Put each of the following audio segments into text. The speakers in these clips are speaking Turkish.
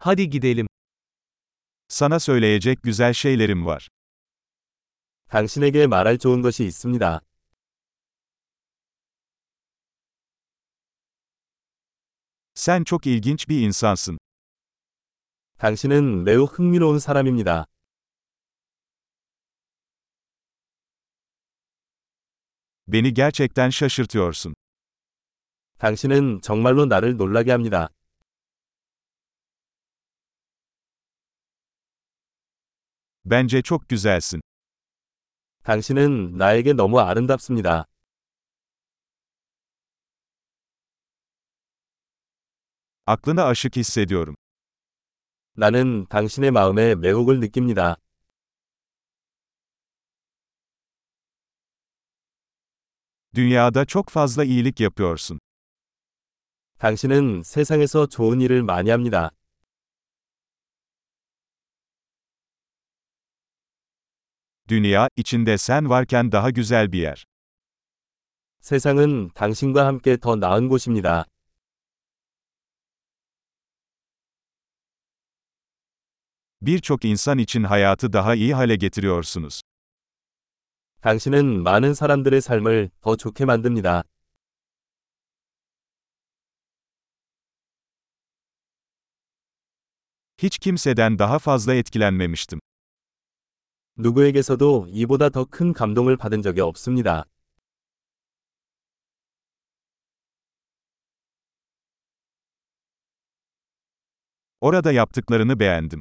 Hadi gidelim. Sana söyleyecek güzel şeylerim var. 당신에게 말할 좋은 것이 있습니다. Sen çok ilginç bir insansın. 당신은 매우 흥미로운 사람입니다. Beni gerçekten şaşırtıyorsun. 당신은 정말로 나를 놀라게 합니다. Bence çok güzelsin. 당신은 나에게 너무 아름답습니다. Aklına aşık hissediyorum. 나는 당신의 마음에 매혹을 느낍니다. Dünyada çok fazla iyilik yapıyorsun. 당신은 세상에서 좋은 일을 많이 합니다. Dünya, içinde sen varken daha güzel bir yer. 세상은 당신과 함께 더 나은 곳입니다. Birçok insan için hayatı daha iyi hale getiriyorsunuz. 당신은 많은 사람들의 삶을 더 좋게 만듭니다. Hiç kimseden daha fazla etkilenmemiştim. 누구에게서도 이보다 더 큰 감동을 받은 적이 없습니다. Orada yaptıklarını beğendim.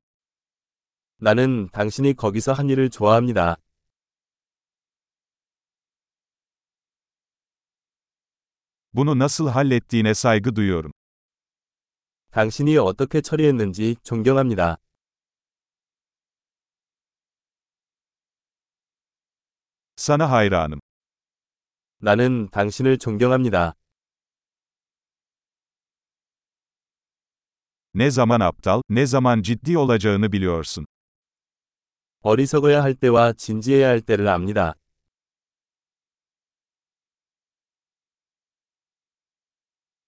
나는 당신이 거기서 한 일을 좋아합니다. Bunu nasıl hallettiğine saygı duyuyorum. 당신이 어떻게 처리했는지 존경합니다. Sana hayranım. 나는 당신을 존경합니다. Ne zaman aptal, ne zaman ciddi olacağını biliyorsun. 어리석어야 할 때와 진지해야 할 때를 압니다.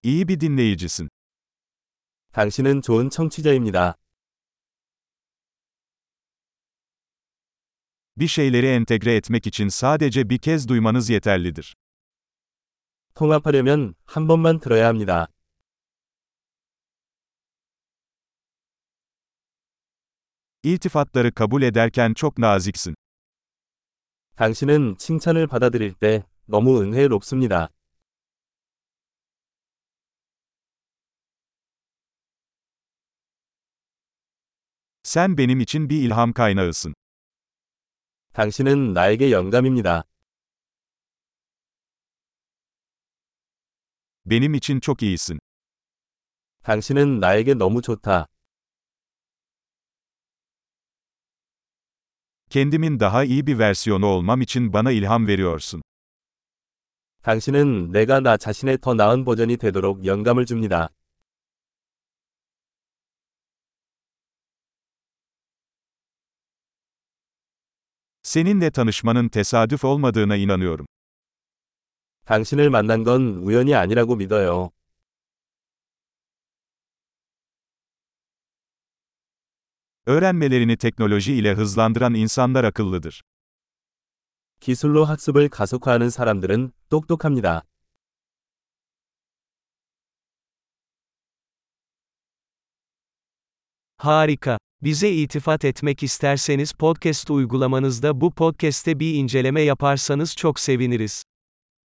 İyi bir dinleyicisin. 당신은 좋은 청취자입니다. Bir şeyleri entegre etmek için sadece bir kez duymanız yeterlidir. 통합하려면 한 번만 들어야 합니다. İltifatları kabul ederken çok naziksin. 당신은 칭찬을 받아들일 때 너무 은혜롭습니다. Sen benim için bir ilham kaynağısın. 당신은 나에게 영감입니다. Benim için çok iyisin. 당신은 나에게 너무 좋다. Kendimin daha iyi bir versiyonu olmam için bana ilham veriyorsun. 당신은 내가 나 자신의 더 나은 버전이 되도록 영감을 줍니다. Seninle tanışmanın tesadüf olmadığına inanıyorum. 당신을 만난 건 우연이 아니라고 믿어요. Öğrenmelerini teknoloji ile hızlandıran insanlar akıllıdır. 기술로 학습을 가속화하는 사람들은 똑똑합니다. Harika. Bize itifat etmek isterseniz podcast uygulamanızda bu podcast'te bir inceleme yaparsanız çok seviniriz.